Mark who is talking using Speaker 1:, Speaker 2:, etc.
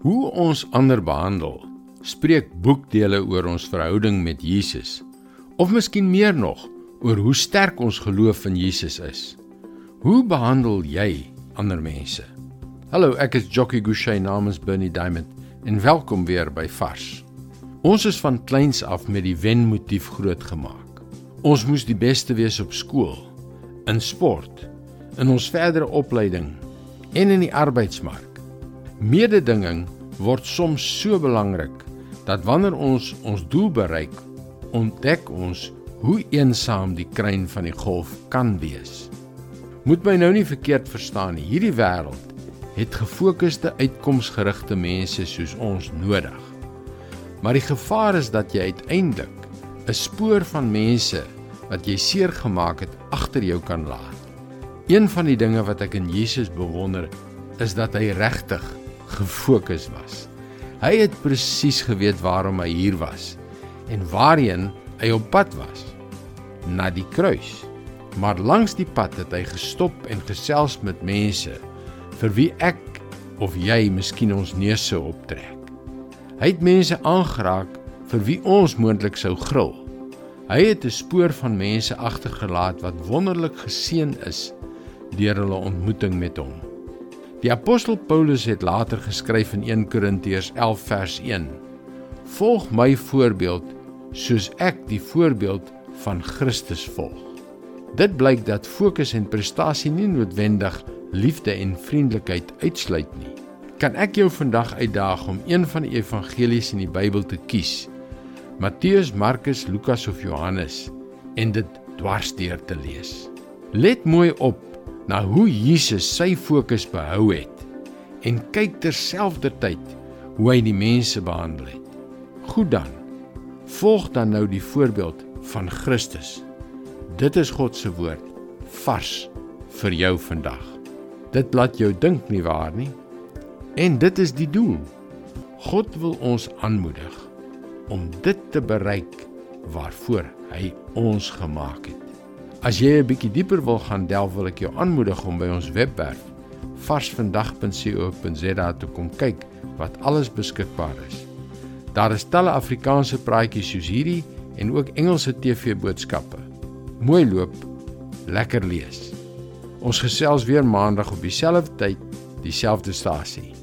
Speaker 1: Hoe ons ander behandel, spreek boekdele oor ons verhouding met Jesus. Of miskien meer nog, oor hoe sterk ons geloof in Jesus is. Hoe behandel jy ander mense? Hallo, ek is Jockey Gouchee namens Bernie Diamond en welkom weer by Vars. Ons is van kleins af met die wenmotief grootgemaak. Ons moes die beste wees op skool, in sport, in ons verdere opleiding en in die arbeidsmark. Mededinging word soms so belangrik dat wanneer ons ons doel bereik, ontdek ons hoe eensaam die kruin van die golf kan wees. Moet my nou nie verkeerd verstaan nie. Hierdie wêreld het gefokusde uitkomsgerigte mense soos ons nodig. Maar die gevaar is dat jy uiteindelik 'n spoor van mense wat jy seer gemaak het agter jou kan laat. Een van die dinge wat ek in Jesus bewonder, is dat hy regtig gefokus was. Hy het presies geweet waarom hy hier was en waarheen hy op pad was na die kruis. Maar langs die pad het hy gestop en gesels met mense vir wie ek of jy miskien ons neuse optrek. Hy het mense aangeraak vir wie ons moontlik sou gril. Hy het 'n spoor van mense agtergelaat wat wonderlik geseën is deur hulle ontmoeting met hom. Die apostel Paulus het later geskryf in 1 Korintiërs 11 vers 1: Volg my voorbeeld soos ek die voorbeeld van Christus volg. Dit blyk dat fokus en prestasie nie noodwendig liefde en vriendelikheid uitsluit nie. Kan ek jou vandag uitdaag om een van die evangelies in die Bybel te kies? Matteus, Markus, Lukas of Johannes en dit dwarsdeur te lees. Let mooi op na hoe Jesus sy fokus behou het en kyk terselfdertyd hoe hy die mense behandel het. Goed dan. Volg dan nou die voorbeeld van Christus. Dit is God se woord vars vir jou vandag. Dit laat jou dink nie waar nie? En dit is die doel. God wil ons aanmoedig om dit te bereik waarvoor hy ons gemaak het. As jy 'n bietjie dieper wil gaan delf, wil ek jou aanmoedig om by ons webwerf varsvandag.co.za te kom kyk wat alles beskikbaar is. Daar is talle Afrikaanse praatjies soos hierdie en ook Engelse TV-boodskappe. Mooi loop, lekker lees. Ons gesels weer maandag op dieselfde tyd, dieselfde stasie.